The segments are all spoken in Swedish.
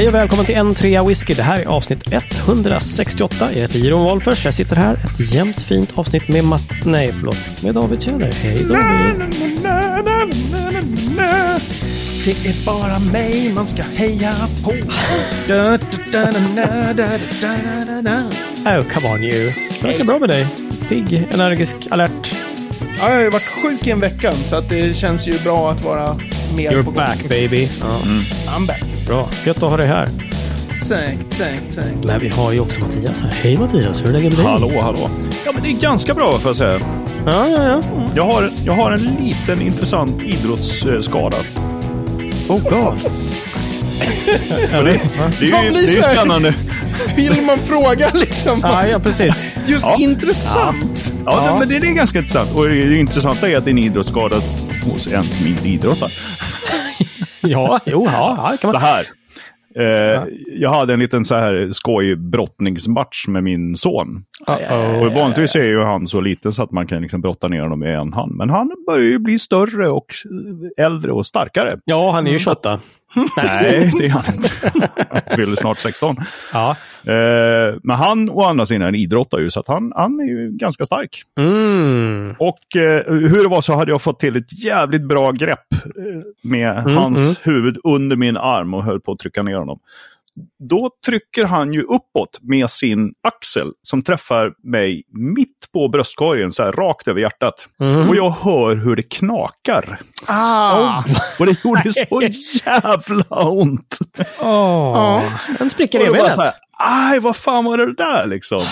Hej och välkommen till en trea whisky. Det här är avsnitt 168. Jag heter Jiron Wolffers. Jag sitter här. Ett jämnt fint avsnitt med Matt... Nej, förlåt. Med David Tjäder. Hej David. Det är bara mig man ska heja på. Oh, come on you. Det verkar bra med dig. Pigg, energisk, alert. Ja, jag har ju varit sjuk i en vecka så att det känns ju bra att vara mer You're på back baby. Ja, I'm back. Bra. Gött att ha dig här. Tack, tack, tack. Men vi har ju också Mattias här. Hej Mattias, hur är läget med dig? Hallå, hallå. Ja, men det är ganska bra får jag säga. Ja, ja, ja. Jag har, jag har en liten intressant idrottsskada. Oh god. ja, det? Det är ju, det är ju spännande. Vill man fråga liksom? ja, ja, precis. Just Ja. intressant. Ja, Ja. men det är ganska intressant. Och det intressanta är att det är en idrottsskada hos en som inte idrottar. Ja, jo, ja, det kan Det man. här. Eh, Jag hade en liten så här skoj brottningsmatch med min son. Uh-oh. Och vanligtvis är ju han så liten så att man kan liksom brotta ner honom med en hand. Men han börjar ju bli större och äldre och starkare. Ja, han är ju 28. Nej, det är han inte. Han fyller snart 16. Ja. Eh, men han å andra sidan idrottar ju, så att han, han är ju ganska stark. Mm. Och eh, hur det var så hade jag fått till ett jävligt bra grepp eh, med hans mm. huvud under min arm och höll på att trycka ner honom. Då trycker han ju uppåt med sin axel som träffar mig mitt på bröstkorgen, så här rakt över hjärtat. Mhm. Och jag hör hur det knakar. Ah. Och det gjorde så jävla ont. Åh, en spricka i här, aj vad fan var det där liksom?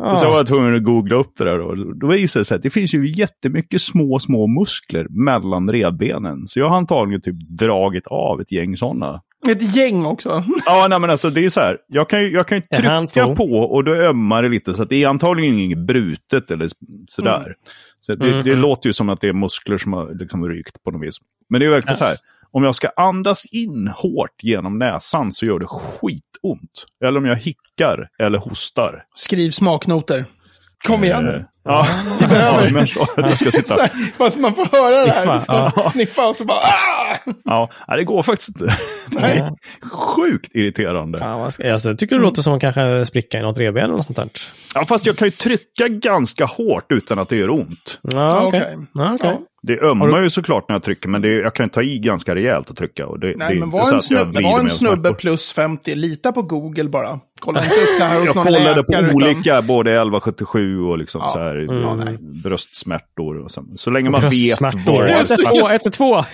Ja. Och så var jag tvungen att googla upp det där. Då, då visade det sig att det finns ju jättemycket små, små muskler mellan revbenen. Så jag har antagligen typ dragit av ett gäng sådana. Ett gäng också. Ja, nej men alltså det är så här. Jag kan ju, jag kan ju trycka på och då ömmar det lite. Så att det är antagligen inget brutet eller sådär. Så det, Mm, det mm. låter ju som att det är muskler som har liksom rykt på något vis. Men det är verkligen så här. Om jag ska andas in hårt genom näsan så gör det skitont. Eller om jag hickar eller hostar. Skriv smaknoter. Kom igen. Eh, Ja, Vi behöver- ja men så att jag ska Så sitta. här, så man får höra det här. Sniffa, Sniffa, sniffa och så bara ah! Ja, nej, det går faktiskt inte. Det är sjukt irriterande. Vad ska, alltså, jag tycker det låter som att kanske spricka i något revben eller något sånt där. Ja, fast jag kan ju trycka ganska hårt utan att det gör ont. Ja, okej. Okej. Ja, okej. Ja. Det ömmar ju såklart när jag trycker, men det, jag kan ju ta i ganska rejält och trycka. Och det, det Nej, är men var en, snubbe, var en snubbe plus 50. Lita på Google bara. Kolla inte upp det här hos Jag kollade på utan- olika, både 1177 och liksom Ja. så här, Mm. eh, bröstsmärtor. Och så. så länge man vet vad... Just det, 112, just 112.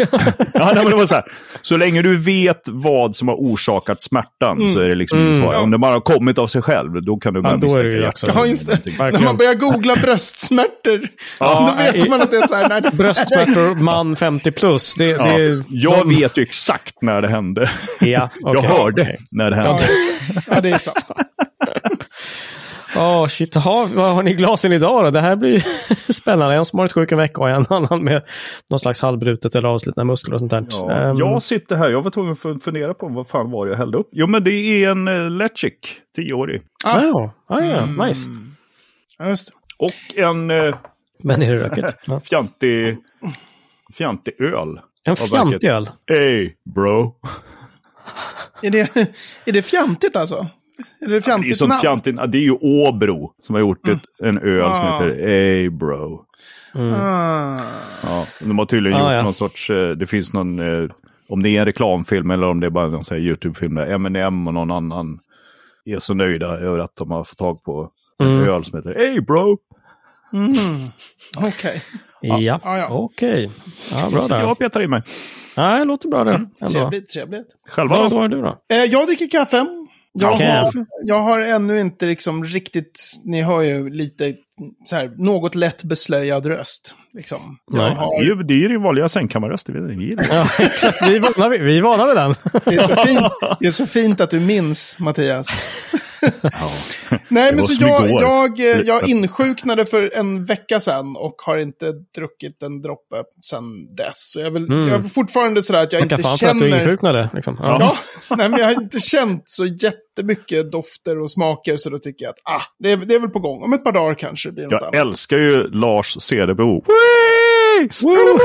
Ja, nej, men det var så, här, så länge du vet vad som har orsakat smärtan så är det liksom Mm. fara. Om det bara har kommit av sig själv, då kan du det ju misstänka också- hjärtat Ja, det. När man börjar googla bröstsmärtor, Ja, då vet man att det är så här. Nej, Bröstsmärtor, man 50 plus. Det, Ja, det, jag vet ju exakt när det hände. Ja, jag okej, hörde okej. när det Ja, hände. det. ja, det är sant. Åh, shit. Ha, vad har ni i glasen idag då? Det här blir spännande. En som har varit sjuk en vecka och en annan med någon slags halvbrutet eller avslitna muskler och sånt där. Ja, Ehm, jag sitter här, jag var tvungen att fundera på vad fan var det jag hällde upp. Jo, men det är en uh, Lechik, tioårig. Ah. Ja, ah, ja, Mm. nice. Ja, just. Och en uh, Men är det rökigt? Ja. fjantig, fjantig öl. En fjantig öl. Hey, bro. Är det, är det fjantigt alltså? Är det Det är, fjantigt sånt fjantigt, det är ju Åbro som har gjort ett, en öl som Ah. heter Hey, bro. Ah. Ja, de har tydligen Ah, gjort ja. någon sorts, eh, det finns någon, eh, om det är en reklamfilm eller om det är bara någon YouTube-film där Eminem och någon annan är så nöjda över att de har fått tag på en Mm. öl som heter Hey bro. Mm. Okej. Ja, Ja, ja. okej. Ja, bra Så där. jag petar i mig. Nej, det låter bra det. Ändå. Trevligt, trevligt. Själva Vad då? har du då? Eh, jag dricker kaffe. Jag, Okej. har, jag har ännu inte liksom riktigt, ni hör ju lite så här, något lätt beslöjad röst. Liksom. Nej. Det är har, ju det är ju din vanliga sängkammarröst, det vet ni. Ja, exakt. Vi är vana vid den. det, är så fint, det är så fint att du minns, Mattias. Ja. Nej, men så jag, jag, eh, jag insjuknade för en vecka sedan och har inte druckit en droppe sedan dess. Så jag, vill, Mm. jag är fortfarande sådär att jag inte fan för att du känner... insjuknade. Liksom. Ja. Ja, nej, men jag har inte känt så jättemycket dofter och smaker så då tycker jag att ah, det, är, det är väl på gång. Om ett par dagar kanske det blir något Jag annat. älskar ju Lars Cederbo.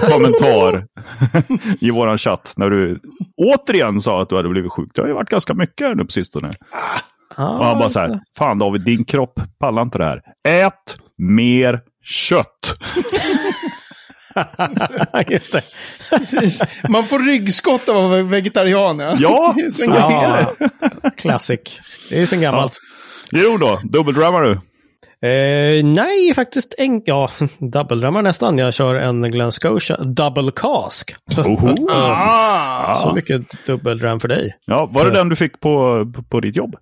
Kommentar i våran chatt när du återigen sa att du hade blivit sjuk. Det har ju varit ganska mycket nu på sistone. Och han bara så här, fan David, din kropp pallar inte det här. Ät mer kött! Just det. Precis. Man får ryggskott av att vara vegetarian. Ja, Ja, Det är det. Classic. Det är ju sen gammalt. Jo då, dubbeldrammar du. Eh, nej, faktiskt en... Ja, dubbeldrammar nästan. Jag kör en Glen Scotia Double Cask. Ah, Så mycket dubbeldram för dig. Ja, var det den du fick på, på, ditt jobb?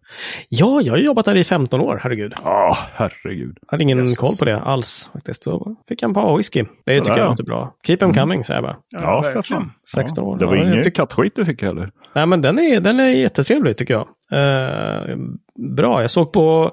Ja, jag har jobbat där i 15 år, herregud. Ja, herregud. Jag hade ingen Jesus. koll på det alls faktiskt. Så fick jag en par whisky. Det Sådär, tycker jag ja. låter bra. Keep them coming, säger jag bara. Ja, för verkligen. fan. 16 år. Det var Ja, jag ingen tyck- kattskit du fick heller. Nej, men den är, den är jättetrevlig tycker jag. Eh, bra, jag såg på...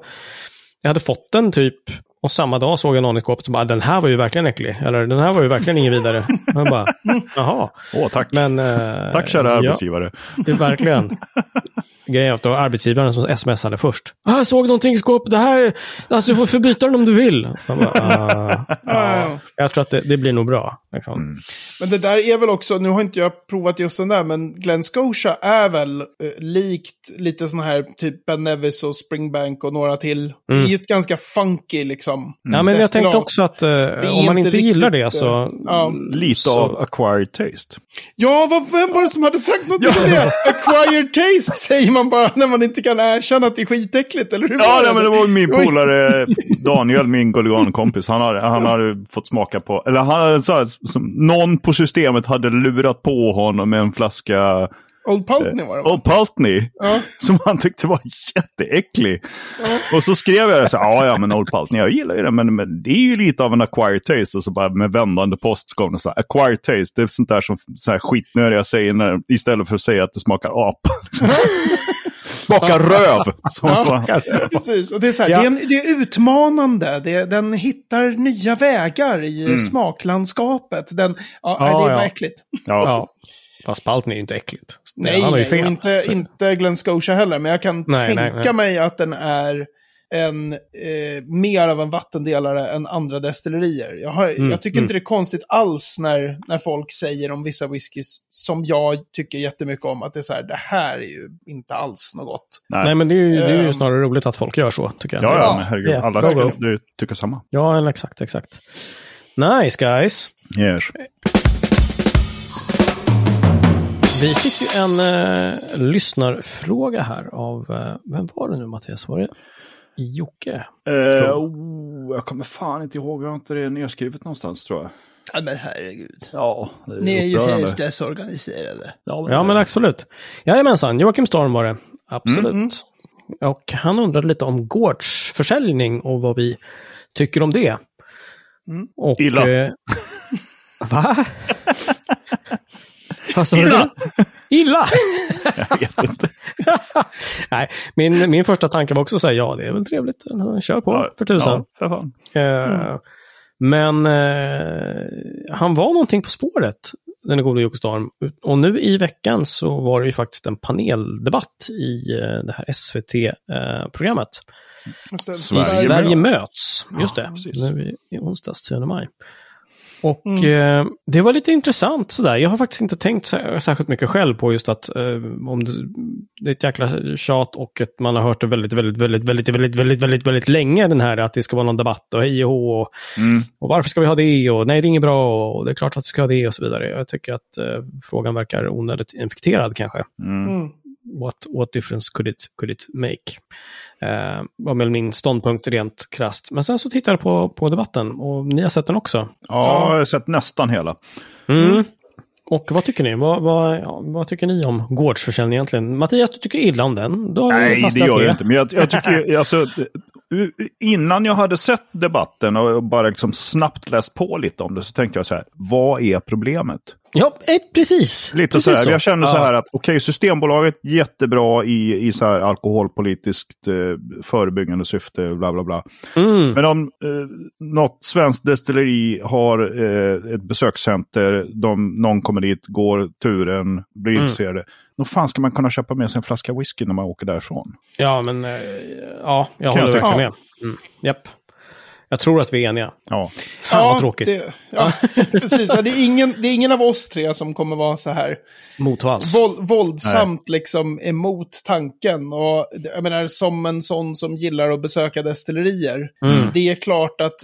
Jag hade fått den typ och samma dag såg jag någon i skåpet som bara, den här var ju verkligen äcklig. Eller den här var ju verkligen ingen vidare. Jag bara, jaha. Åh, tack. Men, eh, tack kära ja, arbetsgivare. det är verkligen. Grejen är att det var arbetsgivaren som smsade först. Ah, jag såg någonting i skåpet, det här, alltså du får förbyta den om du vill. Jag, bara, ah, ja. jag tror att det, det blir nog bra. Liksom. Mm. Men det där är väl också, nu har inte jag provat just den där, men Glen Scotia är väl eh, likt lite sån här typ Ben Nevis och Springbank och några till. Det är ju ett ganska funky liksom. Ja, men jag tänkte också att eh, om man inte inte gillar riktigt, det så... eh, ja. Lite Så- av acquired taste. Ja, vad, vem var det som hade sagt något om det? Acquired taste säger man bara när man inte kan erkänna att det är skitäckligt, eller hur? Ja, nej, men det var min polare Daniel, min gulligankompis. Han hade, han hade fått smaka på, eller han hade så här, som, någon på systemet hade lurat på honom med en flaska Old Pulteney var det va? Old Pulteney. Ja. Som han tyckte var jätteäcklig. Och så skrev jag det så här, ja ja men Old Pulteney, jag gillar ju det, men, men det är ju lite av en acquired taste. Och så bara med vändande post så kom det så här, acquired taste, det är sånt där som så här skitnödiga säger när, istället för att säga att det smakar apa. Liksom. smakar röv. Ja. Precis, och det är, så här, Ja. det, är en, det är utmanande. Det, den hittar nya vägar i Mm. smaklandskapet. Den, ja, Ja, det är ja. bara äckligt. Ja. Fast Palten är ju inte äckligt. Nej, han har ju nej fel. och inte, Så- inte Glen Scotia heller. Men jag kan Nej, tänka nej, nej. mig att den är en, eh, mer av en vattendelare än andra destillerier. Jag, har, Mm, jag tycker mm. inte det är konstigt alls när, när folk säger om vissa whiskys som jag tycker jättemycket om. Att det är så här, det här är ju inte alls något gott. Nej, men det är, ju, det är ju Ehm. snarare roligt att folk gör så, tycker jag. Ja, ja, men herregud. Yeah, Alla ska du tycka samma. Ja, exakt, exakt. Nice guys. Yes. Vi fick ju en eh, lyssnarfråga här av, eh, vem var det nu Mattias? Var det Jocke? Eh, oh, jag kommer fan inte ihåg, jag har inte det nedskrivet någonstans tror jag. Ja, men herregud. Ja, det är, Ni är ju helt desorganiserade. Ja, men absolut. Jajamensan, Joakim Storm var det. Absolut. Mm, Och han undrade lite om gårdsförsäljning och vad vi tycker om det. Mm. Och, Illa. Eh, va? Du? Illa. Illa! Jag vet inte. Nej, min, min första tanke var också att säga ja, det är väl trevligt. Kör på Ja, för tusan. Ja, för fan. Eh, Men eh, han var någonting på spåret, den gode Jocke Storm. Och nu i veckan så var det ju faktiskt en paneldebatt i eh, det här SVT-programmet. Sverige Sverige, möts. möts. Just Ja, det, precis. nu i, i onsdags 10 maj. Och Mm. eh, det var lite intressant sådär. Jag har faktiskt inte tänkt särskilt mycket själv på just att eh, om det, det är ett jäkla tjat och att man har hört det väldigt, väldigt, väldigt, väldigt, väldigt, väldigt, väldigt, väldigt länge den här att det ska vara någon debatt och hej och hå och, Mm. och varför ska vi ha det och nej det är inget bra och det är klart att vi ska ha det och så vidare. Jag tycker att eh, frågan verkar onödigt infekterad kanske. Mm. Mm. What, what difference could it, could it make? Eh, var väl min ståndpunkt rent krasst. Men sen så tittar jag på, på debatten och ni har sett den också. Ja, jag har sett nästan hela. Mm. Och vad tycker ni? Vad, vad, ja, vad tycker ni om gårdsförsäljning egentligen? Mattias, du tycker illa om den? Då har vi Nej, det gör jag inte. Men jag, jag tycker, alltså, innan jag hade sett debatten och bara liksom snabbt läst på lite om det så tänkte jag så här, vad är problemet? Ja, eh, precis. Lite precis så här, jag känner så här att okej, Systembolaget jättebra i, i så här alkoholpolitiskt eh, förebyggande syfte, bla bla bla. Mm. Men om eh, något svenskt destilleri har eh, ett besökscenter, de, någon kommer dit, går turen, blir Mm. intresserade. Då fan ska man kunna köpa med sig en flaska whisky när man åker därifrån? Ja, men eh, ja, jag Kan håller jag verkligen med. Mm. Japp. Jag tror att vi är eniga. Ja. Fan vad tråkigt. Det, ja, precis. Ja, det, är ingen, det är ingen av oss tre som kommer vara så här Motvalls. våld, våldsamt liksom emot tanken. Och jag menar, som en sån som gillar att besöka destillerier. Mm. Det är klart att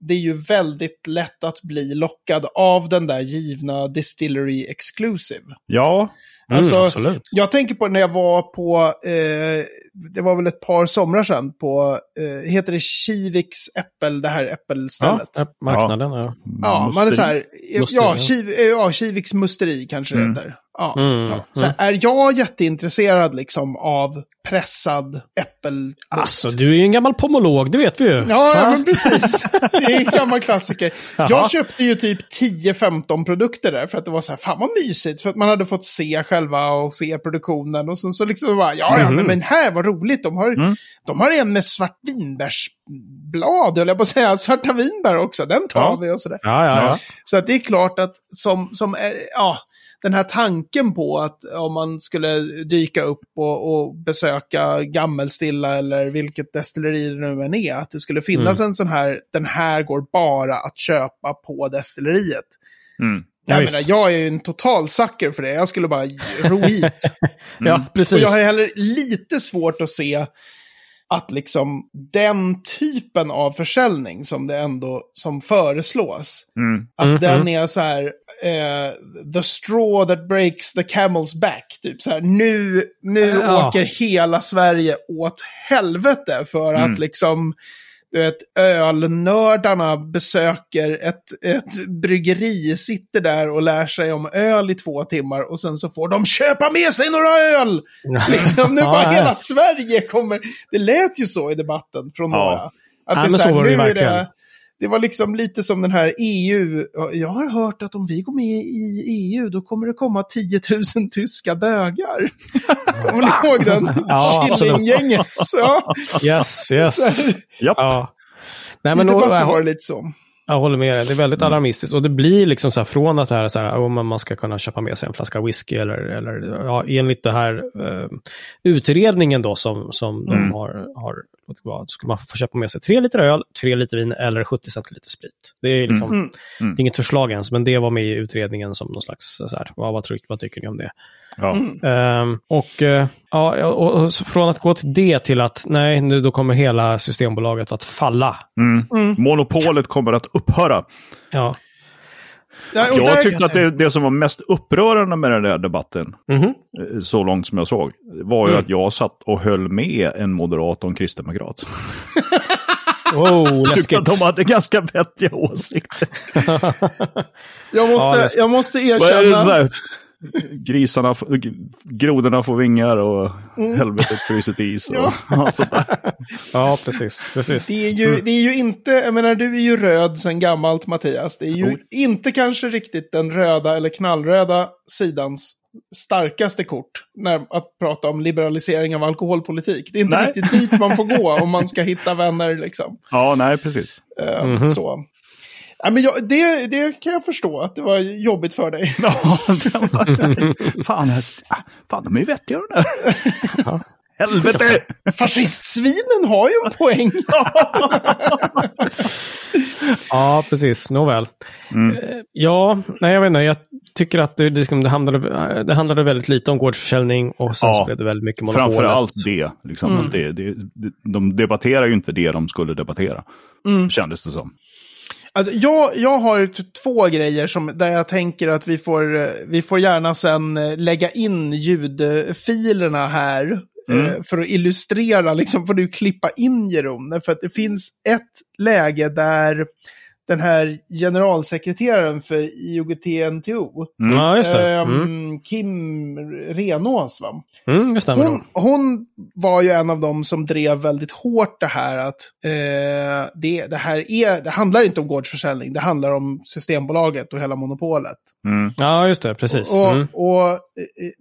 det är ju väldigt lätt att bli lockad av den där givna distillery exclusive. Ja, Mm, Alltså, absolut. Jag tänker på när jag var på, eh, det var väl ett par somrar sedan, på, eh, heter det Kiviks Äppel, det här Ja, äppelstället? äh, marknaden, ja. Ja, man är så här, Musteri, ja, ja. Kiv, eh, ja, Kiviks musteri kanske det Mm. heter. Ja. Mm. Så här, är jag jätteintresserad liksom av pressad äppel? Alltså, du är ju en gammal pomolog, det vet vi ju. Ja, ja, men precis. Det är en gammal klassiker. Jag köpte ju typ 10-15 produkter där för att det var så här, fan vad mysigt. För att man hade fått se själva och se produktionen. Och sen så liksom bara, ja, ja, men, men här, vad roligt. De har, Mm. de har en med svartvinbärsblad, höll jag på att säga. Svarta vinbär också, den tar Ja. vi och sådär. Ja, ja. Så att det är klart att som, som eh, ja, den här tanken på att om man skulle dyka upp och, och besöka Gammelstilla eller vilket destilleri det nu än är, att det skulle finnas en sån här, den här går bara att köpa på destilleriet. Mm. Ja, jag menar, jag är ju en total sucker för det. Jag skulle bara ro hit. ja Och precis. jag har heller lite svårt att se att liksom den typen av försäljning som det ändå som föreslås, Mm. att Mhm. den är så här, eh, the straw that breaks the camel's back. Typ så här, nu, nu Ja. åker hela Sverige åt helvete för Mm. att liksom, du vet, ölnördarna besöker ett, ett bryggeri, sitter där och lär sig om öl i två timmar och sen så får de köpa med sig några öl! Liksom, nu bara hela Sverige kommer... Det lät ju så i debatten från några. Att Ja, det, är så så var det ju nu är verkligen. det, det var liksom lite som den här EU. Jag har hört att om vi går med i EU då kommer det komma 10 000 tyska bögar. Kommer ni ihåg den? Ja. Killinggänget. Så, Yes, yes. Japp. Ja. Nej, I men då, debatten var det lite så. jag håller med dig. Det är väldigt alarmistiskt. Och det blir liksom så här från att det här är så här, om man ska kunna köpa med sig en flaska whisky eller, eller ja, enligt det här eh, utredningen då som, som de Mm. har, har vara, så ska man få köpa med sig tre liter öl, tre liter vin eller 70 centiliter sprit. Det är liksom Mm. Mm. det är inget förslag ens, men det var med i utredningen som någon slags, så här, vad, vad, tycker, vad tycker ni om det? Ja. Mm. Ehm, och, eh, ja, och, och från att gå till det till att nej, nu då kommer hela Systembolaget att falla. Mm. Mm. Monopolet kommer att upphöra. Ja. Ja, och Jag tyckte att det, det som var mest upprörande med den där debatten, Mhm. eh, så långt som jag såg, var ju Mm. att jag satt och höll med en moderat och en kristdemokrat. Wow, Tyckte läskigt. att de hade ganska vettiga åsikter. jag, Ja, måste, det- jag måste erkänna. Grisarna, grodorna får vingar och helvetet fryser is. Och Ja. allt sånt där. Ja, precis. precis. Det är, ju, det är ju inte, jag menar du är ju röd sen gammalt Mattias. Det är ju Oh. inte kanske riktigt den röda eller knallröda sidans starkaste kort när att prata om liberalisering av alkoholpolitik. Det är inte Nej. riktigt dit man får gå om man ska hitta vänner liksom. Ja, nej, precis. Eh, Mhm. Så. Ja, men jag, det, det kan jag förstå att det var jobbigt för dig. Ja, här, fan, häst, ah, fan, de är ju vettiga de där. Helvete! Fascistsvinen har ju en poäng. Ja, precis. Nåväl. Mm. Eh, Ja, nej jag vet inte. Jag tycker att det, det, liksom, det, handlade, det handlade väldigt lite om gårdsförsäljning och sen Ja, så blev det väldigt mycket monopolet. Framför allt det. Liksom, Mm. det, det. De debatterar ju inte det de skulle debattera. Mm. Kändes det som. Alltså, jag, jag har två grejer som, där jag tänker att vi får, eh, vi får gärna sen eh, lägga in ljudfilerna här. Mm. eh, För att illustrera, liksom får du klippa in Jeroen. För att det finns ett läge där den här generalsekreteraren för IOGT-NTO, Mm. Ja, just det. ehm, Mm. Kim Renås, va? Mm, det stämmer Hon, hon var ju en av dem som drev väldigt hårt det här att eh, det, det här är, det handlar inte om gårdsförsäljning, det handlar om Systembolaget och hela monopolet. Mm. Ja, just det. Precis. Och, Mm. och eh,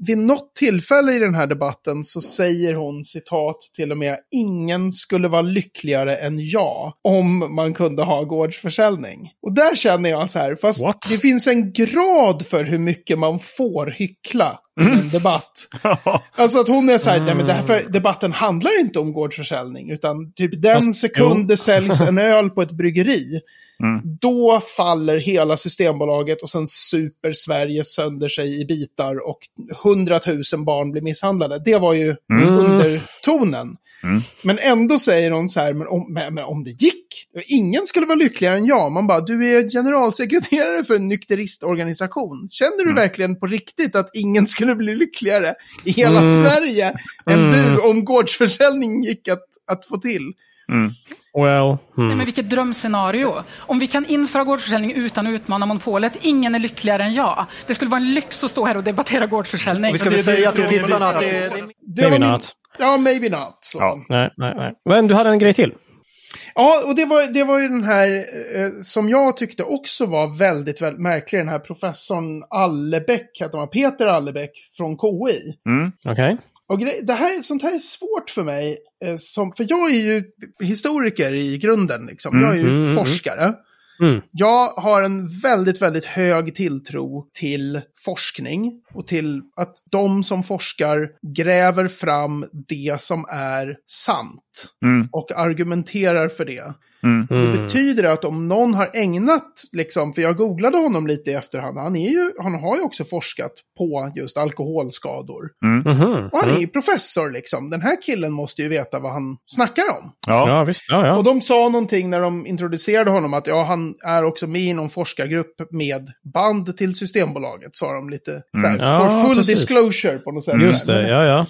vid något tillfälle i den här debatten så säger hon citat till och med ingen skulle vara lyckligare än jag om man kunde ha gårdsförsäljning. Och där känner jag så här, fast What? det finns en grad för hur mycket man får hyckla i en debatt. Alltså att hon är så här, nej men det här för, debatten handlar inte om gårdsförsäljning, utan typ den Fast- sekund jo. det säljs en öl på ett bryggeri, Mm. då faller hela Systembolaget och sen super Sverige sönder sig i bitar och hundratusen barn blir misshandlade. Det var ju Mm. undertonen. Mm. Men ändå säger hon så här, men om, men, om det gick, ingen skulle vara lyckligare än jag. Man bara, du är generalsekreterare för en nykteristorganisation. Känner du verkligen på riktigt att ingen skulle bli lyckligare i hela Mm. Sverige än Mm. du om gårdsförsäljning gick att, att få till? Well, hmm. Nej, men vilket drömscenario. Om vi kan införa gårdsförsäljning utan att utmana monopolet, ingen är lyckligare än jag. Det skulle vara en lyx att stå här och debattera gårdsförsäljning. Vi ska väl säga till tittarna att det, Det Maybe min- not. Ja, maybe not. Så. Ja. nej, nej, nej. Men du hade en grej till. Ja, och det var, det var ju den här eh, som jag tyckte också var väldigt, väldigt märklig. Den här professorn Allebäck, heter han, Peter Allebäck från KI. Mm. Okej. Och det här, sånt här är svårt för mig, eh, som, för jag är ju historiker i grunden. Liksom. Jag är ju Mm, mm, mm. forskare. Mm. Jag har en väldigt, väldigt hög tilltro till forskning och till att de som forskar gräver fram det som är sant Mm. och argumenterar för det. Mm. Det Mm. betyder att om någon har ägnat, liksom, för jag googlade honom lite i efterhand, han, är ju, han har ju också forskat på just alkoholskador. Mhm. Och han är Mm. ju professor liksom. Den här killen måste ju veta vad han snackar om. Ja. Ja, visst. Ja, ja. Och de sa någonting när de introducerade honom att ja, han är också med i någon forskargrupp med band till Systembolaget, sa de lite så här, Mm. Ja, for full precis. disclosure på något sätt. Just det, ja, ja.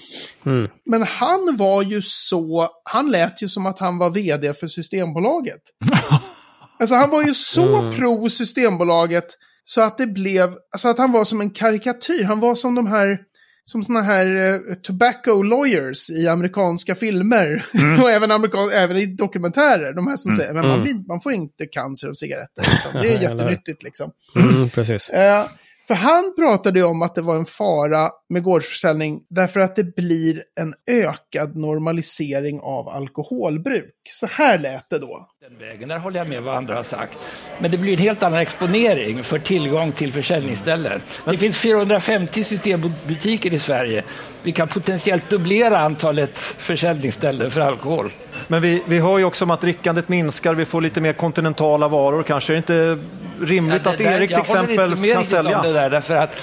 Mm. Men han var ju så, han lät ju som att han var vd för Systembolaget. alltså han var ju så Mm. pro Systembolaget så att det blev, alltså att han var som en karikatyr. Han var som de här, som såna här eh, tobacco lawyers i amerikanska filmer. och även, amerikan, även i dokumentärer. De här som säger, men man, Mm. blir, man får inte cancer av cigaretter. Liksom. Det är jättenyttigt liksom. Mm, precis. Eh, för han pratade ju om att det var en fara med gårdsförsäljning därför att det blir en ökad normalisering av alkoholbruk. Så här lät det då. Den vägen, där håller jag med vad andra har sagt. Men det blir en helt annan exponering för tillgång till försäljningsställen. Det finns 450 systembutiker i Sverige. Vi kan potentiellt dubblera antalet försäljningsställen för alkohol. Men vi, vi hör ju också om att drickandet minskar, vi får lite mer kontinentala varor. Kanske är det inte rimligt Ja, att det där- Erik till jag håller exempel inte med kan om sälja? Det där, därför att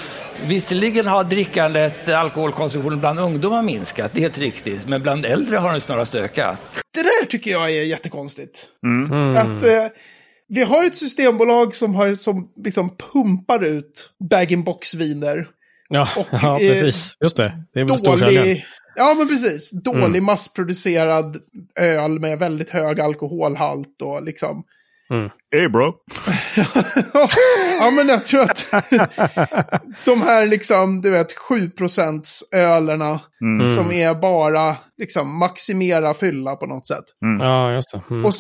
visserligen har drickandet, alkoholkonsumtionen bland ungdomar minskat, det är helt riktigt. Men bland äldre har den snarast ökat. Det där tycker jag är jättekonstigt. Mm. Att eh, vi har ett systembolag som, har, som liksom pumpar ut bag-in-box-viner. Ja, Och, ja, eh, precis. Just det. Det är väl. Dålig, ja men precis, dålig Mm. massproducerad öl med väldigt hög alkoholhalt och liksom. Hey bro. ja, men jag tror att de här liksom, du vet, 7% ölerna Mm. som är bara liksom maximera fylla på något sätt. Ja, just det. Mm. Och,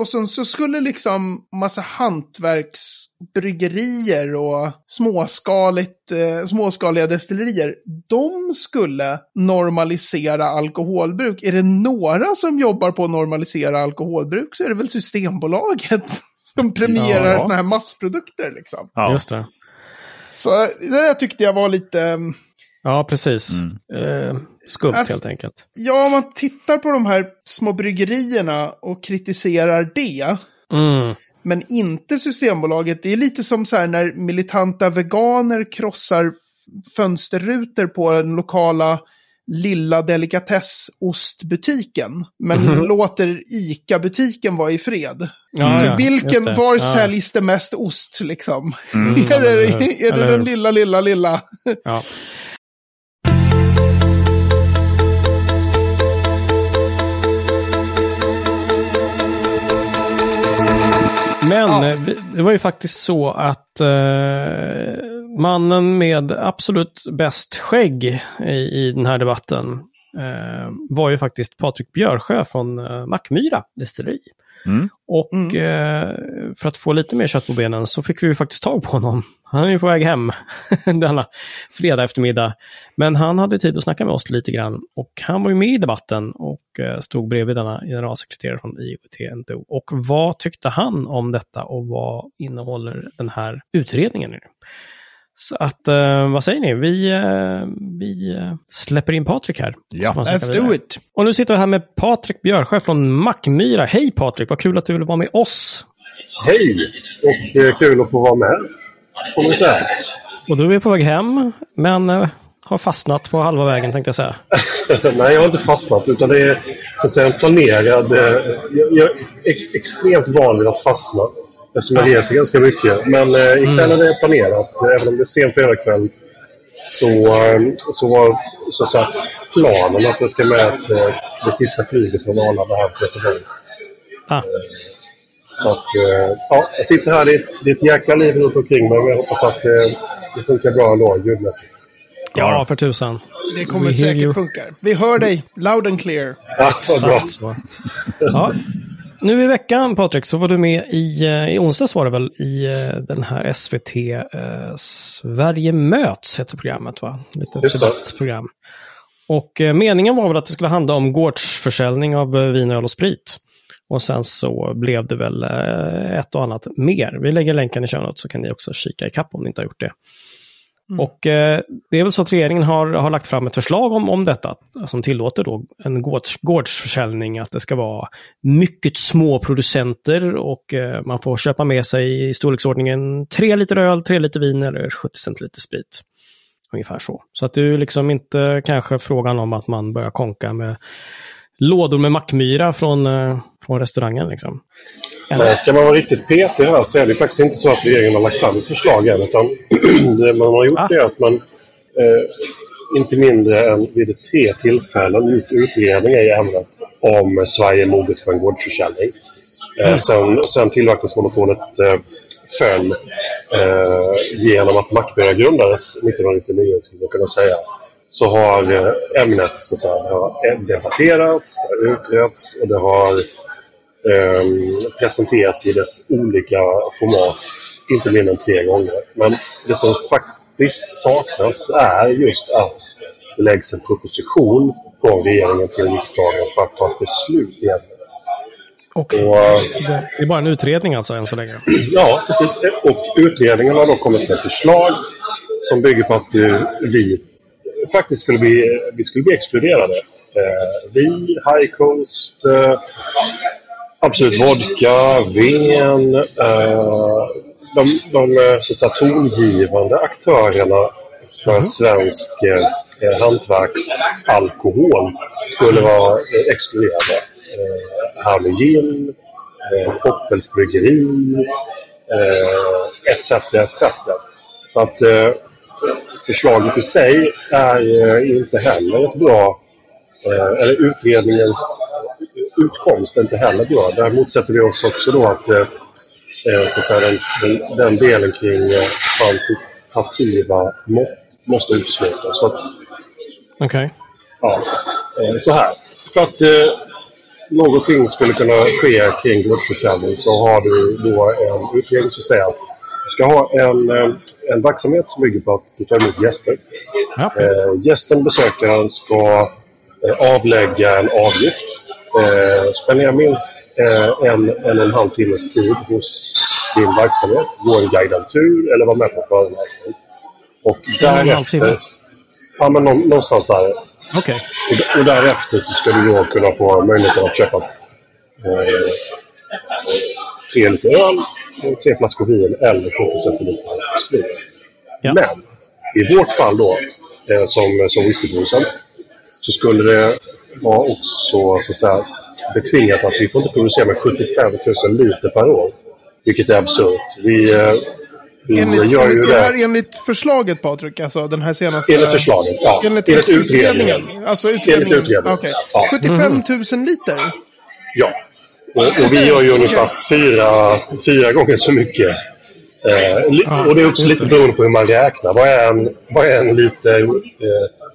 och sen så skulle liksom massa hantverksbryggerier och småskaligt, eh, småskaliga destillerier, de skulle normalisera alkoholbruk. Är det några som jobbar på att normalisera alkoholbruk så är det väl Systembolaget som premierar Ja. såna här massprodukter liksom. Ja. Just det. Så det där tyckte jag var lite... mm, Ja, precis. Eh, skumt Alltså- helt enkelt. Ja, om man tittar på de här små bryggerierna och kritiserar det, Mm. men inte Systembolaget. Det är lite som så här när militanta veganer krossar fönsterrutor på den lokala lilla delikatessostbutiken. Men låter ICA-butiken vara i fred. Ja, så ja, vilken, var Ja. säljs det mest ost liksom? Mm, är det, eller hur? är det Eller den lilla, lilla, lilla? Ja. Men Ja. eh, det var ju faktiskt så att eh, mannen med absolut bäst skägg i, i den här debatten, eh, var ju faktiskt Patrik Björsjö från eh, Mackmyra destilleri. Mm. Och eh, för att få lite mer kött på benen så fick vi ju faktiskt tag på honom. Han är ju på väg hem denna fredag eftermiddag. Men han hade tid att snacka med oss lite grann och han var ju med i debatten och eh, stod bredvid denna generalsekreterare från IOT-NTO. Och vad tyckte han om detta och vad innehåller den här utredningen nu? Så att, eh, vad säger ni? Vi, eh, vi eh, släpper in Patrik här. Ja. Let's do it! Och nu sitter jag här med Patrik Björsjö från Mackmyra. Hej Patrik, vad kul att du vill vara med oss. Hej! Och eh, kul att få vara med. Säga. Och du är på väg hem, men eh, har fastnat på halva vägen tänkte jag säga. Nej, jag har inte fastnat. Utan det är så att säga, en planerad... Eh, jag, jag är ex- extremt van vid att fastna. Eftersom jag reser ganska mycket. Men eh, ikväll är det planerat. Även om det är sen fredagkväll så, eh, så var så att säga, planen att jag ska med eh, det sista flyget från Arlanda här till Göteborg. Ah, Så att, eh, ja, jag sitter här. Det är, det är ett jäkla liv runt omkring mig. Men jag hoppas att eh, det funkar bra ändå ljudmässigt. ja, för tusan. Det kommer We säkert funka. Vi hör dig loud and clear. Ja, bra. Exakt så. Ja. Nu i veckan, Patrik, så var du med i, eh, i onsdags var det väl, i eh, den här SVT eh, Sverige möts, heter programmet va? Lite debattprogram. Och eh, meningen var väl att det skulle handla om gårdsförsäljning av eh, vin, öl och sprit. Och sen så blev det väl eh, ett och annat mer. Vi lägger länken i notes så kan ni också kika i kapp om ni inte har gjort det. Mm. Och eh, det är väl så att regeringen har, har lagt fram ett förslag om, om detta, som tillåter då en gårds, gårdsförsäljning, att det ska vara mycket små producenter och eh, man får köpa med sig i storleksordningen 3 liter öl, 3 liter vin eller 70 centiliter sprit. Ungefär så. Så att det är liksom inte kanske frågan om att man börjar konka med lådor med mackmyra från, eh, från restaurangen. Liksom. Nej, ska man vara riktigt petig här så är det faktiskt inte så att regeringen har lagt fram ett förslag än. Utan det man har gjort Ah. är att man eh, inte mindre än vid tre tillfällen gjort utredningar i ämnet om Sverige är moget för en gårdsförsäljning. Eh, sen, sen tillverkningsmonopolet eh, föll eh, genom att Mackmyra grundades 1999, skulle man kunna säga, så har eh, ämnet så att säga, det har debatterats, det har utretts och det har presenteras i dess olika format inte mindre än tre gånger. Men det som faktiskt saknas är just att det läggs en proposition från regeringen till riksdagen för att ta ett beslut i ämnet. Och, Och, eh, så det är bara en utredning alltså än så länge. Ja, precis. Och utredningen har då kommit med ett förslag som bygger på att eh, vi faktiskt skulle bli, vi skulle bli exkluderade. Eh, vi, High Coast, eh, Absolut Vodka, Ven, eh, de, de eh, så säga, tongivande aktörerna för svensk eh, hantverksalkohol skulle vara eh, exkluderade. Eh, Hermelin, eh, Poppels bryggeri, eh, etc. etc. Så att eh, förslaget i sig är eh, inte heller ett bra, eh, eller utredningens utkomst är inte heller bra. Där motsätter vi oss också då att, eh, eh, så att säga, den, den, den delen kring eh, kvantitativa mått måste uteslutas. Okej. Ja, eh, så här. För att eh, någonting skulle kunna ske kring gårdsförsäljning så har du då en utredning som säger att du ska ha en, eh, en verksamhet som bygger på att du tar emot gäster. Ja. Eh, gästen, besökaren, ska eh, avlägga en avgift. Eh, spendera minst eh, en, en och en halv timmes tid hos din verksamhet. Gå en guidad tur eller vara med på föreläsning. Och därefter... Ja, men nå- någonstans där. Okej. Och, och därefter så ska du då kunna få möjligheten att köpa eh, tre liter öl, tre flaskor vin eller 70 centiliter sprit. Ja. Men i vårt fall då, eh, som, som whiskyproducent, så skulle det vara också så att säga, betvingat att vi får inte producera med 75 000 liter per år. Vilket är absurt. Vi, eh, vi Enligt, gör ju det det här enligt förslaget Patrik, alltså den här senaste... enligt förslaget. Ja, Enligt, enligt utredningen. Alltså utredningen. Enligt utredningen. Okej. Ja. 75 000 liter? Ja. Och, och vi gör ju ungefär fyra, fyra gånger så mycket Eh, och det är också lite beroende på hur man räknar. Vad är en, vad är en liter eh,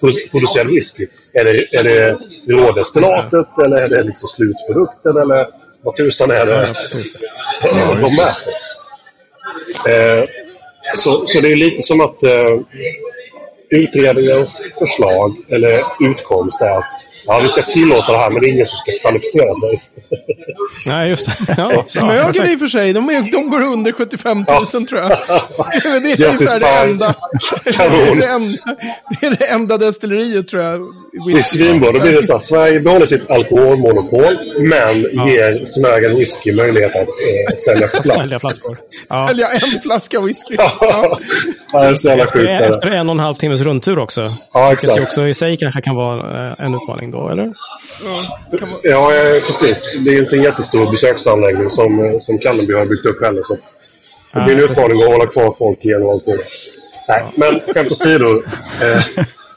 produ- producerad whisky? Är det, är det rådestillatet eller är det liksom slutprodukten? Eller vad tusan är det Ja, de mäter? Eh, så, så det är lite som att eh, utredningens förslag eller utkomst är att ja, vi ska tillåta det här men det är ingen som ska kvalificera sig. Nej, just det. Ja. Smögen i och för sig, de, är, de går under 75 000 tror jag. det är ungefär det fan. enda. Det är enda, det är det enda destilleriet tror jag. Det är svinbra. Då blir det så här, Sverige behåller sitt alkoholmonopol men ger Smögen Whisky möjlighet att eh, sälja på plats. Sälja flaskor. Ja. Sälja en flaska whisky. Ja, Ja. det är så jävla sjukt. är Efter en och en halv timmes rundtur också. Ja, Vilket exakt. också i sig kanske kan vara eh, en utmaning då, eller? Ja, precis. Det är inte en jättestor besöksanläggning som, som Kalleby har byggt upp heller. Så det blir en utmaning att hålla kvar folk genom allting. Nej, men skämt åsido. Eh,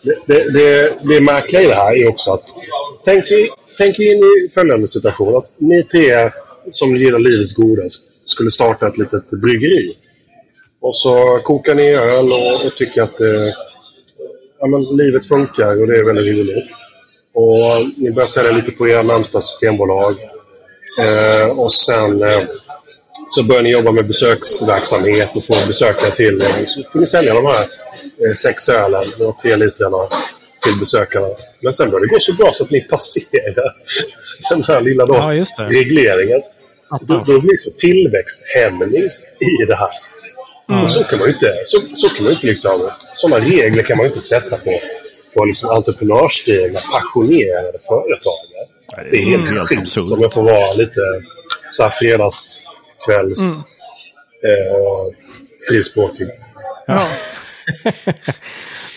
det, det, det, det märkliga i det här är också att tänk, tänk in i följande situation. Att ni tre som gillar livets goda skulle starta ett litet bryggeri. Och så kokar ni öl och, och tycker att eh, ja, men livet funkar och det är väldigt roligt. Och ni börjar sälja lite på era närmsta systembolag. Eh, och sen eh, så börjar ni jobba med besöksverksamhet och få besökare till er. Så får ni sälja de här eh, sex ölen och tre litrarna till besökarna. Men sen börjar det gå så bra så att ni passerar den här lilla då, Ja, regleringen. Då, blir det liksom tillväxthämning i det här. Och så kan man ju inte, så, så kan man inte liksom, sådana regler kan man ju inte sätta på, på liksom entreprenörsdrivna, passionerade företagare. Det är helt, helt sjukt om jag får vara lite så här fredagskvälls eh, frispråkig. Ja.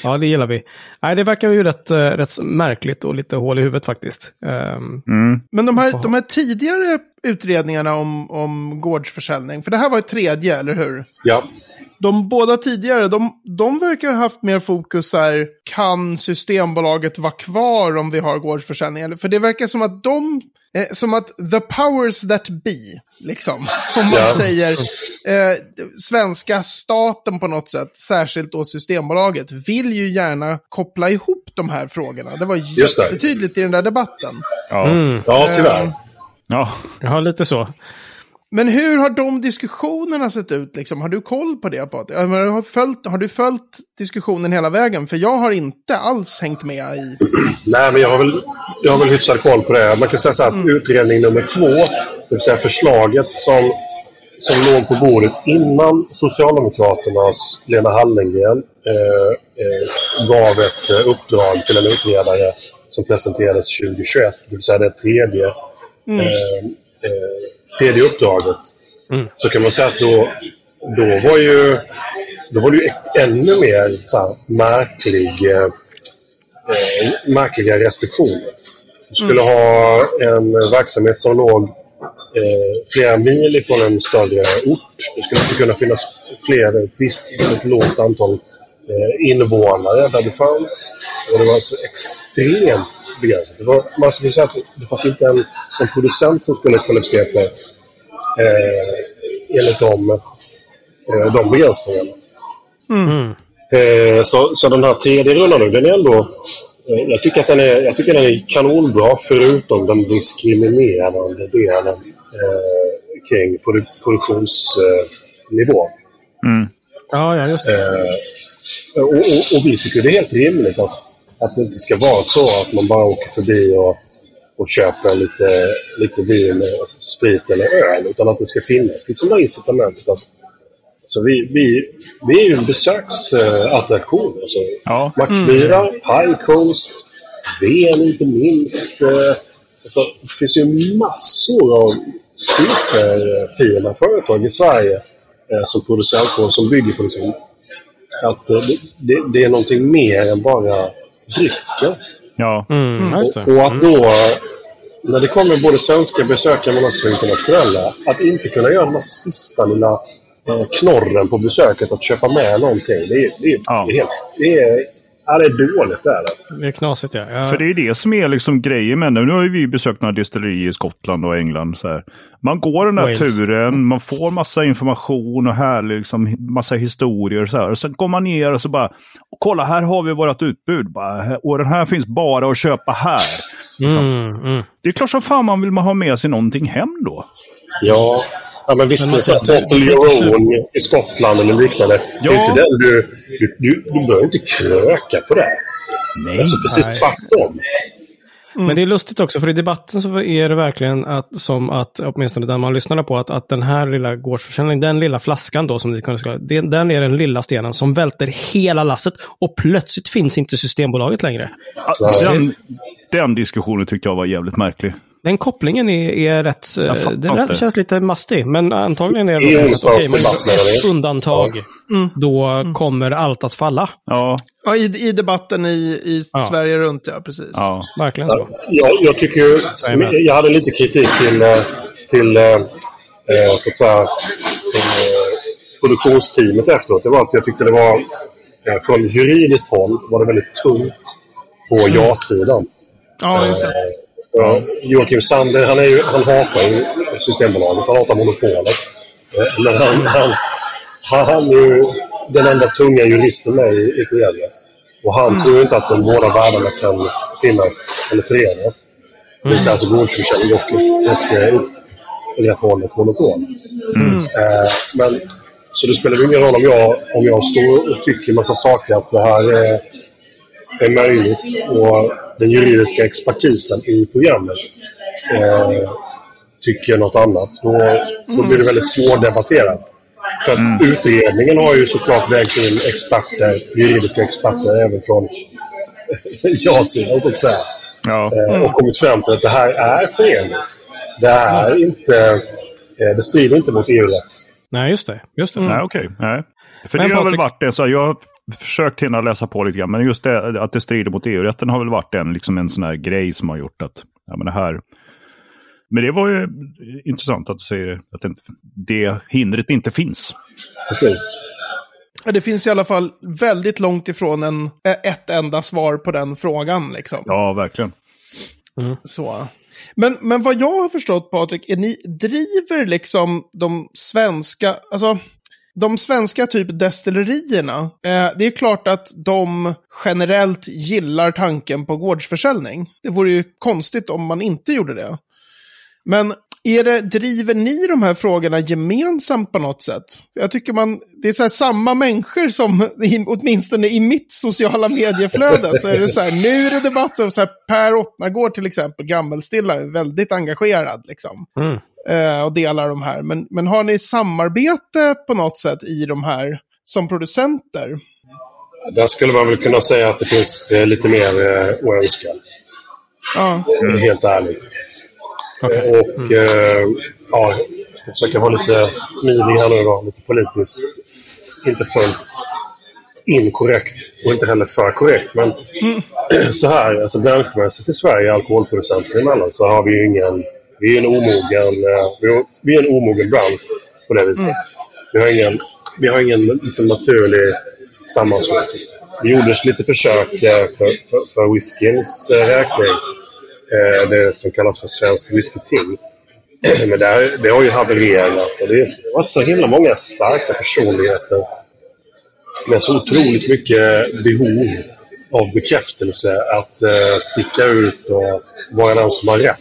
Ja, det gillar vi. Nej, det verkar ju rätt, eh, rätt märkligt och lite hål i huvudet faktiskt. Ehm, Men de här, de här tidigare utredningarna om, om gårdsförsäljning, för det här var ett tredje, eller hur? Ja, De båda tidigare, de, de verkar ha haft mer fokus här, kan Systembolaget vara kvar om vi har gårdsförsäljning? För det verkar som att de, eh, som att the powers that be, liksom, om man Ja. säger, eh, svenska staten på något sätt, särskilt då Systembolaget, vill ju gärna koppla ihop de här frågorna. Det var jättetydligt i den där debatten. Ja. mm, ja tyvärr. Ja. ja, lite så. Men hur har de diskussionerna sett ut? Liksom? Har du koll på det, Patrik? Har, följt, har du följt diskussionen hela vägen? För jag har inte alls hängt med i... Nej, men jag har väl, jag har väl hyfsad koll på det. Man kan säga så att utredning nummer två, det vill säga förslaget som, som låg på bordet innan Socialdemokraternas Lena Hallengren eh, eh, gav ett eh, uppdrag till en utredare som presenterades 2021, det vill säga det tredje, eh, eh, tredje uppdraget. Så kan man säga att då, då var ju då var det ju ännu mer så här, märklig eh, märkliga restriktioner. Du skulle ha en verksamhet som låg eh, flera mil ifrån en större ort. Det skulle inte kunna finnas fler, ett visst ett lågt antal invånare där det fanns. Och det var så extremt begränsat. Det var, man skulle säga att det fanns inte en, en producent som skulle kvalificerat sig eh, enligt de, eh, de begränsningarna. Eh, så, så den här tredje rundan nu, den är ändå... Eh, jag, tycker att den är, jag tycker den är kanonbra förutom den diskriminerande delen eh, kring produ produktionsnivå. Ja, ja, just det. Och, och, och vi tycker det är helt rimligt att, att det inte ska vara så att man bara åker förbi och, och köper lite, lite vin, sprit eller öl. Utan att det ska finnas liksom det incitamentet att så vi, vi, vi är ju en besöksattraktion. Alltså, Ja. Mackmyra, High Coast, Ven inte minst. Eh, alltså, det finns ju massor av superfina företag i Sverige eh, som producerar som bygger på liksom, att eh, det, det, det är någonting mer än bara drycker. Ja. Mm, just det. Och, och att då, när det kommer både svenska besökare men också internationella, att inte kunna göra den här sista lilla eh, knorren på besöket att köpa med någonting. Det är, det är, Ja. det är, helt, det är Ja, det är dåligt det är det. Det är knasigt ja. För det är det som är liksom grejen med det. Nu har ju vi besökt några destillerier i Skottland och England. Så här. Man går den där Wales. turen, man får massa information och härlig, liksom, massa historier. Så här. och sen går man ner och så bara, kolla här har vi vårt utbud. Bara, och den här finns bara att köpa här. mm, mm. Det är klart som fan man vill man ha med sig någonting hem då. Ja, ja men visst, Men det är så Your Own i Skottland eller liknande. Det är Ja. inte den du, du, du, du behöver inte kröka på det. Nej. Alltså precis Nej. tvärtom. Men det är lustigt också, för i debatten så är det verkligen att, som att, åtminstone den man lyssnade på, att, att den här lilla gårdsförsäljningen, den lilla flaskan då som ni kunde skriva, den, den är den lilla stenen som välter hela lasset och plötsligt finns inte Systembolaget längre. Den, den diskussionen tyckte jag var jävligt märklig. Den kopplingen är, är rätt, eh, den inte. känns lite mastig, men antagligen är Det är det onsdags okej, man debatt, menar gör ett vi. undantag. Då kommer allt att falla. Ja, Ja, i, i debatten i, i Ja. Sverige runt, ja precis. ja. Verkligen så. Jag, jag tycker ju... Är jag hade lite kritik till, eh, till eh, eh, så att säga, till, eh, produktionsteamet efteråt. Det var att jag tyckte det var... eh, Från juridiskt håll var det väldigt tungt på ja-sidan. Ja, just det. Ja, Joakim Sander, han, är ju, han hatar ju Systembolaget. Han hatar monopolet. Eh, Men han, han, han, är ju den enda tunga juristen med i, i föreningen. Och han tror inte att de båda världarna kan finnas eller förenas. Det vill säga alltså gårdsförsäljning och, och, eh, upprätthållet monopol. Eh, men, så det spelar ingen roll om jag, om jag står och tycker massa saker att det här är, är möjligt och den juridiska expertisen i programmet eh, tycker något annat. Då, då blir det väldigt svårdebatterat. För att utredningen har ju såklart vägt in experter, juridiska experter även från ja-sidan så att säga. ja. Eh, och kommit fram till att det här är förenligt. Det är inte... Eh, det strider inte mot EU-rätt. Nej, just det. Just det. Nej, okej. Nej. För Men det har väl varit det. Så jag försökt hinna läsa på lite grann. Men just det att det strider mot EU-rätten har väl varit en, liksom en sån här grej som har gjort att ja, men det här... Men det var ju intressant att du säger att det, inte, det hindret inte finns. Precis. Ja, Det finns i alla fall väldigt långt ifrån en, ett enda svar på den frågan. Liksom. Ja, verkligen. Så. Men, men vad jag har förstått, Patrik, är ni driver liksom de svenska, alltså de svenska typ destillerierna. Eh, det är klart att de generellt gillar tanken på gårdsförsäljning. Det vore ju konstigt om man inte gjorde det. Men är det, driver ni de här frågorna gemensamt på något sätt? Jag tycker man, det är så här samma människor som, i, åtminstone i mitt sociala medieflöde, så är det så här, nu är det debatt om så här, Per Ottnagård till exempel, Gammelstilla, är väldigt engagerad liksom. Mm. Eh, och delar de här. Men, men har ni samarbete på något sätt i de här som producenter? Där skulle man väl kunna säga att det finns eh, lite mer eh, att önska. Ja, Helt ärligt. Eh, Och eh, ja, jag ska försöka vara lite smidig här nu då. Lite politiskt. Inte fullt inkorrekt och inte heller för korrekt. Men så här, alltså branschmässigt i Sverige, alkoholproducenter emellan, så har vi ju ingen... Vi är en omogen, eh, vi är, en omogen bransch på det viset. Vi har ingen, vi har ingen liksom, naturlig sammanslutning. Det gjordes lite försök eh, för, för, för whiskyns eh, räkning. Eh, det som kallas för Svenskt Whisky-Ting. Men det, här, det har ju havererat och det har varit så himla många starka personligheter med så otroligt mycket behov av bekräftelse att eh, sticka ut och vara den som har rätt.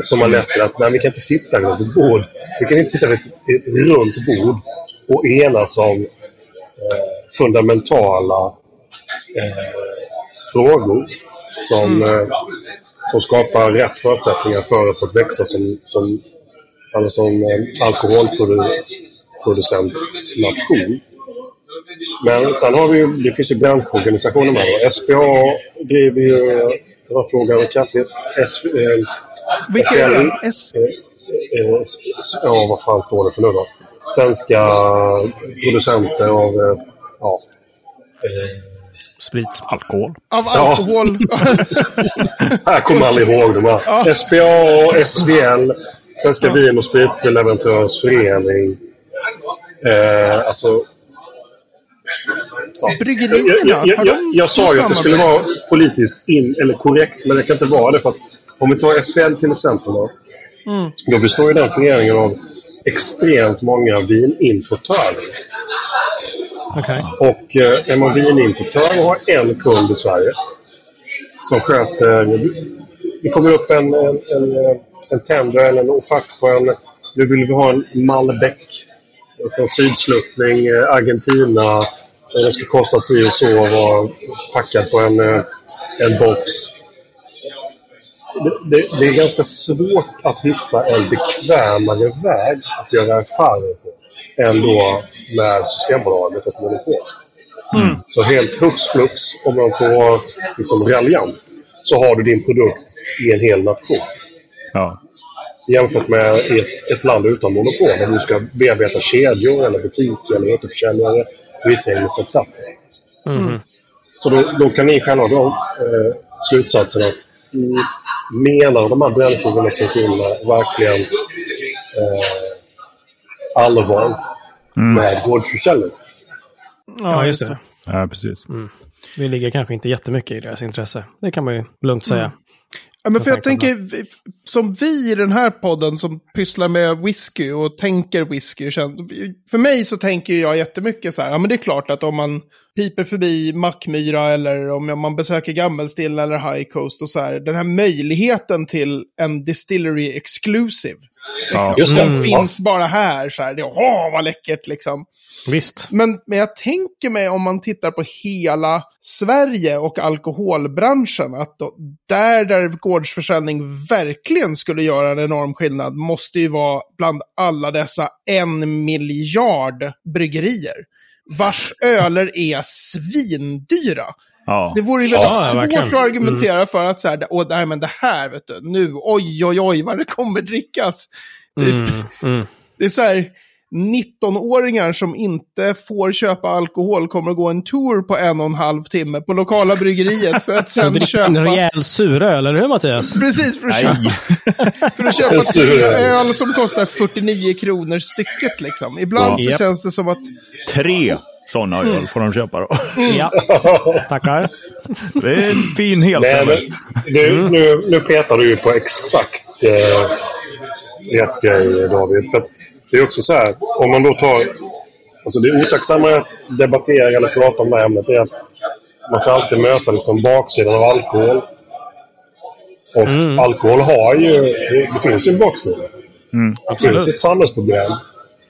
Som har lett till att nej, vi kan inte sitta runt ett bord. Vi kan inte sitta vid ett, ett runt bord och enas om eh, fundamentala eh, frågor som, eh, som skapar rätt förutsättningar för oss att växa som, som, alltså som eh, alkoholproducentnation. Men sen har vi ju, det finns ju branschorganisationer med. SPA driver ju, det var frågan kraftigt, S, eh, vilka är det? S ja, vad fan står det för nu då? Svenska producenter av, ja, Sprit. Alkohol. av alkohol. jag kommer aldrig ihåg de här. SPA och SVL, Svenska Vin och Spritleverantörers Förening. Eh, alltså, bryggerierna, Jag, jag, jag, jag sa ju att det skulle vara politiskt in, eller korrekt, men det kan inte vara det. För att om vi tar SPL till exempel. Då, Mm. då består ju den föreningen av extremt många vininimportörer. Okay. Och eh, är man vininimportör och har en kund i Sverige som sköter... Det kommer upp en, en, en, en tender eller en offert på en... Nu vill vi ha en Malbec från sydsluttning, eh, Argentina. Och Den ska kosta si och så och vara packad på en, eh, en box. Det, det, det är ganska svårt att hitta en bekvämare väg att göra affärer på än då med Systembolaget och monopol. Så helt hux flux, om man får vara liksom raljant, så har du din produkt i en hel nation. Ja. Jämfört med ett, ett land utan monopol där du ska bearbeta kedjor eller butiker eller återförsäljare, retailers etc. Mhm. Så då, då kan ni själva dra eh, slutsatsen att mm, menar de här branschorganisationerna verkligen eh, allvar med gårdsförsäljning? Ja, just det. ja, precis. Vi ligger kanske inte jättemycket i deras intresse. Det kan man ju lugnt säga. Ja, men för jag tänker, som vi i den här podden som pysslar med whisky och tänker whisky. För mig så tänker jag jättemycket så här, ja men det är klart att om man piper förbi Mackmyra eller om man besöker Gammelstilla eller High Coast och så här, den här möjligheten till en distillery exclusive. Liksom. Just det. Den Mm. finns bara här, så här, det, åh vad läckert liksom. Visst. Men, men jag tänker mig om man tittar på hela Sverige och alkoholbranschen, att då, där, där gårdsförsäljning verkligen skulle göra en enorm skillnad måste ju vara bland alla dessa en miljard bryggerier. Vars öler är svindyra. Ja. Det vore ju väldigt Ja, svårt verkligen. att argumentera för att så här, åh, nej, men det här, vet du, nu, oj, oj, oj, vad det kommer drickas. Typ. Mm, mm. Det är så här, 19-åringar som inte får köpa alkohol kommer att gå en tour på en och en halv timme på lokala bryggeriet för att sen köpa... en rejäl suröl, eller hur Mattias? Precis, för att köpa, för att köpa tre öl som kostar 49 kronor stycket liksom. Ibland Ja. så Japp. känns det som att... Tre sådana öl får de köpa då. Ja. Tackar. Det är en fin Nej, heltävling. men nu, nu, nu petar du ju på exakt eh, rätt grej, David. För att det är också så här, om man då tar... Alltså det otacksamma att debattera eller prata om det här ämnet är att man får alltid möta liksom baksidan av alkohol. Och Mm. alkohol har ju... Det, det finns ju en baksida. Det finns ett samhällsproblem.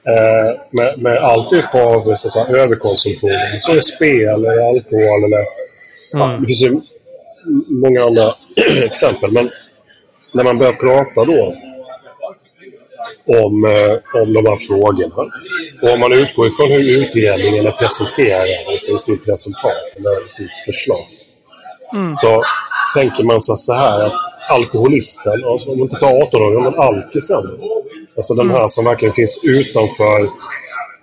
Eh, med, med all typ av så säga, överkonsumtion. Så är spel eller alkohol eller... Ja, det finns ju många andra exempel. Men när man börjar prata då om, eh, om de här frågorna. Och om man utgår ifrån hur utredningen presenterar alltså sitt resultat eller sitt förslag. Så tänker man sig så här att alkoholisten, alltså om man inte tar 18-åringen, men alkisen. Alltså den här som verkligen finns utanför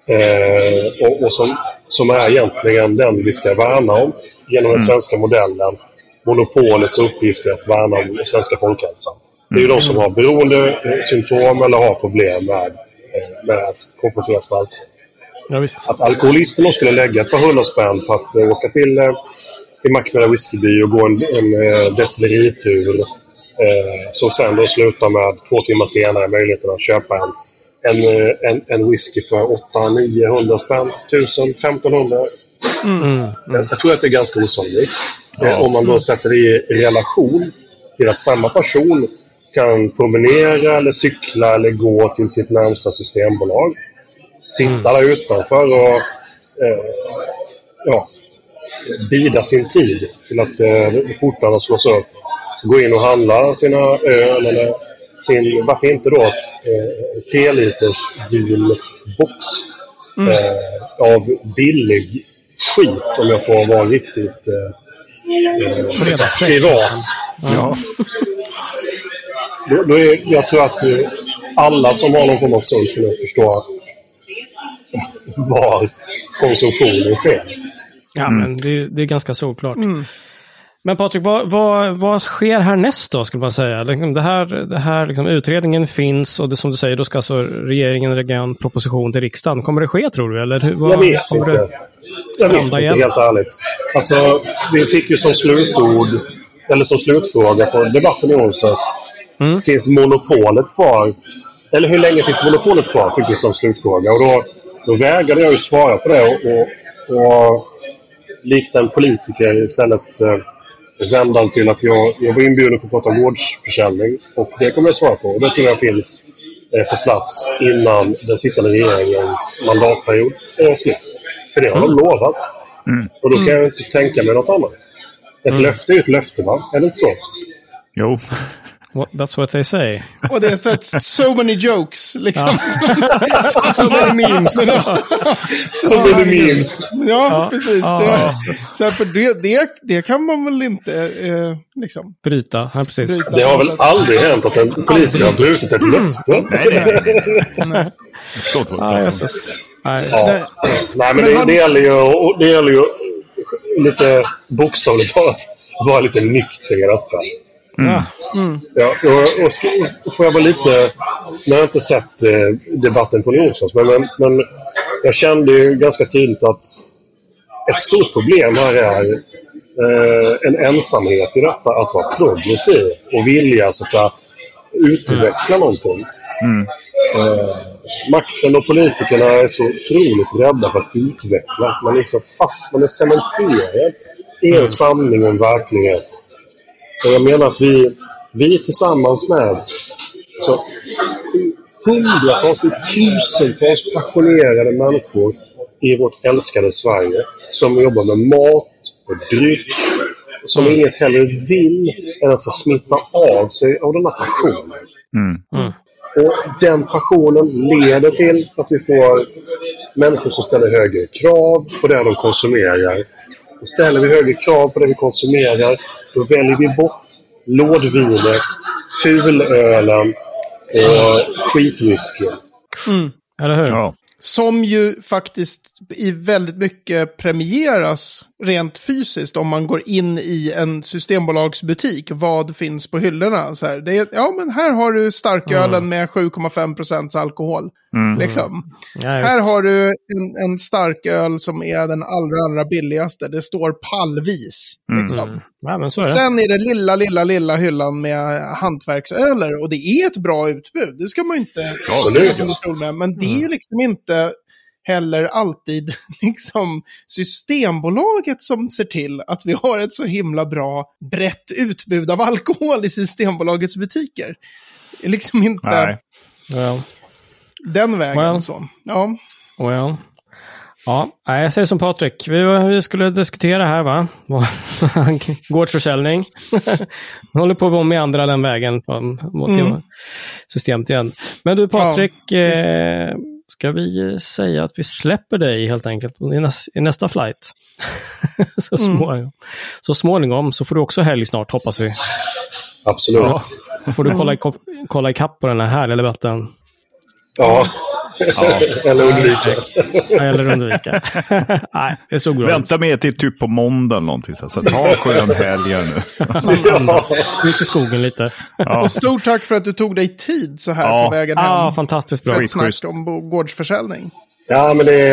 eh, och, och som, som är egentligen den vi ska värna om genom den svenska modellen. Monopolets uppgift är att värna om den svenska folkhälsan. Det är ju de som har beroendesymptom eller har problem med, eh, med att konfronteras med alkohol. Ja. Att alkoholisten då skulle lägga ett par hundra spänn på att eh, åka till, eh, till Mackmyra whiskyby och gå en, en destilleritur. Eh, som sen då slutar med två timmar senare möjligheten att köpa en, en, eh, en, en whisky för 800-900 spänn. 1000, 1500. Mm. Jag, jag tror att det är ganska osannolikt. Eh, om man då sätter det i relation till att samma person kan promenera eller cykla eller gå till sitt närmsta systembolag. Sitta där utanför och eh, ja, bida sin tid till att eh, portarna slås upp. Gå in och handla sina öl eller sin, varför inte då, eh, 3 liters vinbox eh, av billig skit om jag får vara riktigt eh, eh, privat. Ja. Då, då är, jag tror att eh, alla som har någon form av sunt förnuft förstår var konsumtionen sker. Ja, men det, det är ganska såklart. Men Patrik, vad, vad, vad sker härnäst då, skulle man säga? Liksom, Det här, det här liksom, utredningen finns och det som du säger, då ska alltså regeringen lägga en proposition till riksdagen. Kommer det ske, tror du? Eller hur, vad, Jag vet kommer inte. Jag vet inte, igen? helt ärligt. Alltså, vi fick ju som slutord, eller som slutfråga på debatten i onsdags. Mm. Finns monopolet kvar? Eller hur länge finns monopolet kvar? Fick vi som slutfråga. Och då, då vägrade jag ju svara på det och, och, och likt en politiker istället eh, den till att jag, jag var inbjuden för att prata gårdsförsäljning. Och det kommer jag svara på. Och det tror jag finns eh, på plats innan den sittande regeringens mandatperiod är slut. För det har de lovat. Och då kan jag inte tänka mig något annat. Ett löfte är ett löfte, va? Är det inte så? Jo. What, that's what they say. Och det är så, so many jokes, liksom. so many memes. Så blir det memes. Ja, precis. Ja, det, ja. så här, för det, det, det kan man väl inte eh, liksom, Bryta, ja, precis. bryta. Det har väl aldrig hänt att en politiker har brutit ett löfte? Nej, nej, nej. Ja. Nej, Ja. Men det, han- det, gäller ju, det gäller ju lite bokstavligt talat vara lite nykter i detta. Ja. Ja, och, och, och får jag vara lite... Nu har jag inte sett eh, debatten från i onsdags, men, men, men jag kände ju ganska tydligt att ett stort problem här är eh, en ensamhet i detta att vara progressiv och vilja så att säga, utveckla någonting. Eh, makten och politikerna är så otroligt rädda för att utveckla. Man är liksom fast, man är cementerad i en sanning och en verklighet. Och jag menar att vi, vi tillsammans med så, hundratals, till tusentals passionerade människor i vårt älskade Sverige som jobbar med mat och dryck. Som inget hellre vill än att få smitta av sig av den här passionen. Och den passionen leder till att vi får människor som ställer högre krav på det de konsumerar. Och ställer vi högre krav på det vi konsumerar, då väljer vi bort lådvinet, fulölen och skitwhisky. Eller hur? Ja. Som ju faktiskt i väldigt mycket premieras rent fysiskt om man går in i en systembolagsbutik. Vad finns på hyllorna? Så här, det är, ja, men här har du starkölen med 7,5 procents alkohol. Liksom. Ja, Här har du en, en starköl som är den allra, allra billigaste. Det står pallvis. Liksom. Ja, men så är det. Sen är det lilla, lilla, lilla hyllan med hantverksöler. Och det är ett bra utbud. Det ska man inte under stol med. Men det är ju liksom inte heller alltid liksom Systembolaget som ser till att vi har ett så himla bra brett utbud av alkohol i Systembolagets butiker. Liksom inte Nej. Well, den vägen. Well. Så. Ja. well. Ja, nej, jag säger som Patrik. Vi, vi skulle diskutera här, va? Gårdsförsäljning. Vi håller på att med andra den vägen på- mot Mm. systemet igen. Men du Patrik, eh, ska vi säga att vi släpper dig helt enkelt i, näs, i nästa flight? så, småningom. så småningom så får du också helg snart, hoppas vi. Absolut. Ja. Då får du kolla, i, kolla ikapp på den här härliga debatten. Ja. Eller undvika. Eller undvika. Nej, det såg bra. Vänta med till typ på måndag eller någonting. Så, ta en skön helg nu. Ut i skogen lite. Och stort tack för att du tog dig tid så här Ja. på vägen hem. Ja, fantastiskt bra. för ett snack om gårdsförsäljning. Ja, men det,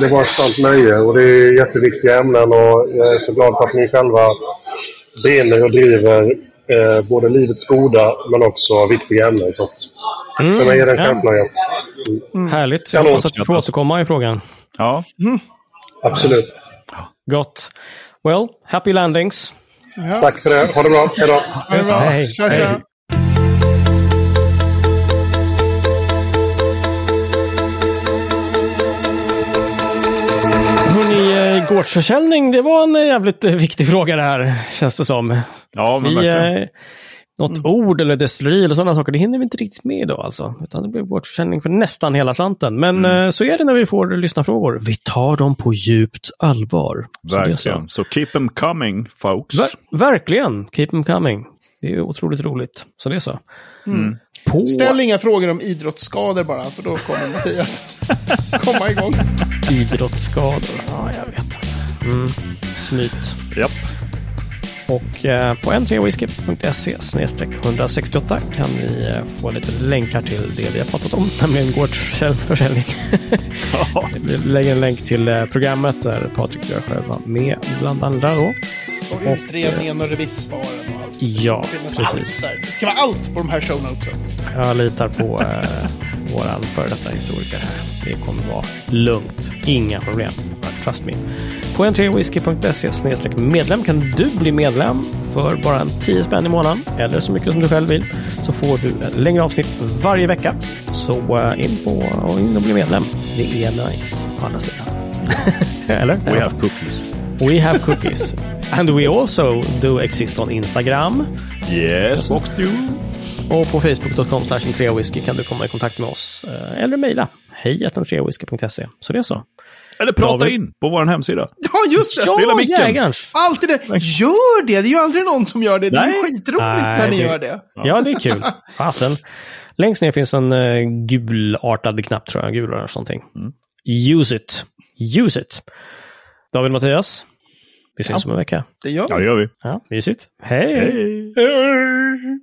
det var ett sant nöje och det är jätteviktiga ämnen och jag är så glad för att ni själva brinner och driver eh, både livets goda men också viktiga ämnen. Så att för mig är det en ja. självklarhet. Härligt. Jag hoppas att du får återkomma i frågan. Ja. Absolut. Gott. Well, happy landings. Tack för det. Ha det bra. Hej då. Ha det bra. Hej. Hej. Gårdsförsäljning, det var en jävligt viktig fråga det här, känns det som. Ja, men Vi, verkligen. eh, något ord eller destilleri eller sådana saker, det hinner vi inte riktigt med idag alltså. Utan det blir gårdsförsäljning för nästan hela slanten. Men Mm. eh, så är det när vi får lyssna frågor. Vi tar dem på djupt allvar. Så är så. Verkligen. Så keep them coming, folks. Ver- verkligen, keep them coming. Det är otroligt roligt. Så det är så. På... Ställ inga frågor om idrottsskador bara, för då kommer Mattias komma igång. Idrottsskador. Ja, jag vet. Mm. Snyt. Japp. Och eh, på n3whisky.se 168 kan ni eh, få lite länkar till det vi har pratat om, nämligen gårdsförsäljning. vi lägger en länk till eh, programmet där Patrik gör själva med bland andra då. Och utredningen och remissvaren och allt. Ja, Det precis. allt. Det ska vara allt på de här show notesen. Jag litar på eh, våran före detta historiker här. Det kommer vara lugnt. Inga problem. Trust me. På n3whisky.se medlem kan du bli medlem för bara en 10 spänn i månaden eller så mycket som du själv vill. Så får du ett längre avsnitt varje vecka. Så eh, in på och in och bli medlem. Det är nice på andra sidan. eller? We have cookies. We have cookies. And we also do exist on Instagram. Yes, box do. Och på facebook.com whisky kan du komma i kontakt med oss. eh, Eller mejla. Hej. Så det är så. Eller prata David. in på vår hemsida. Ja, just det! Ja, Lilla micken. Alltid det. Gör det! Det är ju aldrig någon som gör det. Det är Nej. skitroligt Nej, när ni det- gör det. Ja, det är kul. Fasen. Längst ner finns en uh, gulartad knapp tror jag. Gul orange någonting. Use it. Use it. David Mattias. Vi syns om en vecka. Det gör Ja, vi. det gör vi. Ja, mysigt. Hej! Hej!